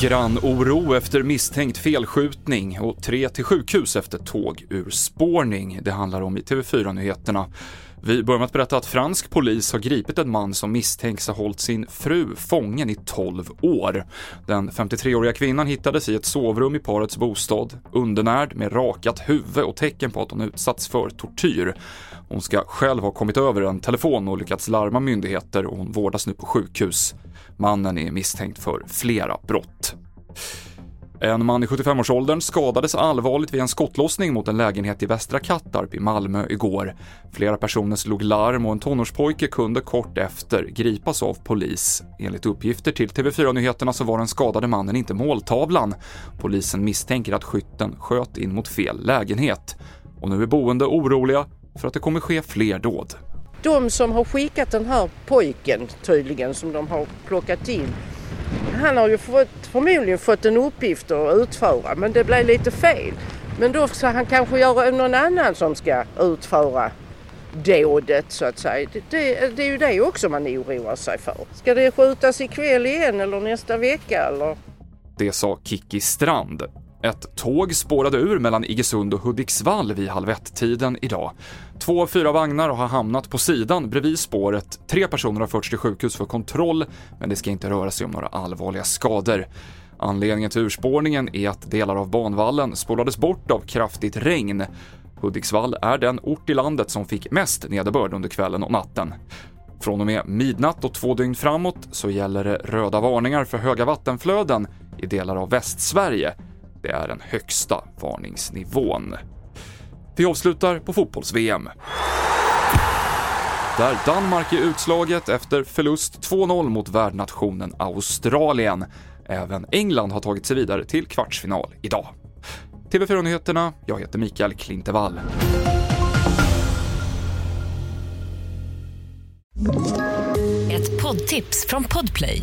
Grannoro efter misstänkt felskjutning och tre till sjukhus efter tågurspårning. Det handlar om i TV4-nyheterna. Vi börjar med att berätta att fransk polis har gripit en man som misstänks ha hållit sin fru fången i 12 år. Den 53-åriga kvinnan hittades i ett sovrum i parets bostad, undernärd med rakat huvud och tecken på att hon utsatts för tortyr. Hon ska själv ha kommit över en telefon och lyckats larma myndigheter och hon vårdas nu på sjukhus. Mannen är misstänkt för flera brott. En man i 75-årsåldern skadades allvarligt vid en skottlossning mot en lägenhet i Västra Kattarp i Malmö igår. Flera personer slog larm och en tonårspojke kunde kort efter gripas av polis. Enligt uppgifter till TV4 Nyheterna så var den skadade mannen inte måltavlan. Polisen misstänker att skytten sköt in mot fel lägenhet. Och nu är boende oroliga för att det kommer ske fler dåd. De som har skickat den här pojken tydligen som de har plockat in. Han har ju fått, förmodligen fått en uppgift att utföra men det blev lite fel. Men då ska han kanske göra någon annan som ska utföra dådet så att säga. Det, det, det är ju det också man oroar sig för. Ska det skjutas ikväll igen eller nästa vecka eller? Det sa Kiki Strand. Ett tåg spårade ur mellan Iggesund och Hudiksvall vid halv ett-tiden idag. Två av fyra vagnar har hamnat på sidan bredvid spåret. Tre personer har förts till sjukhus för kontroll, men det ska inte röra sig om några allvarliga skador. Anledningen till urspårningen är att delar av banvallen spolades bort av kraftigt regn. Hudiksvall är den ort i landet som fick mest nederbörd under kvällen och natten. Från och med midnatt och två dygn framåt så gäller det röda varningar för höga vattenflöden i delar av Västsverige. Det är den högsta varningsnivån. Vi avslutar på fotbolls-VM. Där Danmark är utslaget efter förlust 2-0 mot värdnationen Australien. Även England har tagit sig vidare till kvartsfinal idag. TV4-nyheterna, jag heter Mikael Klintevall. Ett poddtips från Podplay.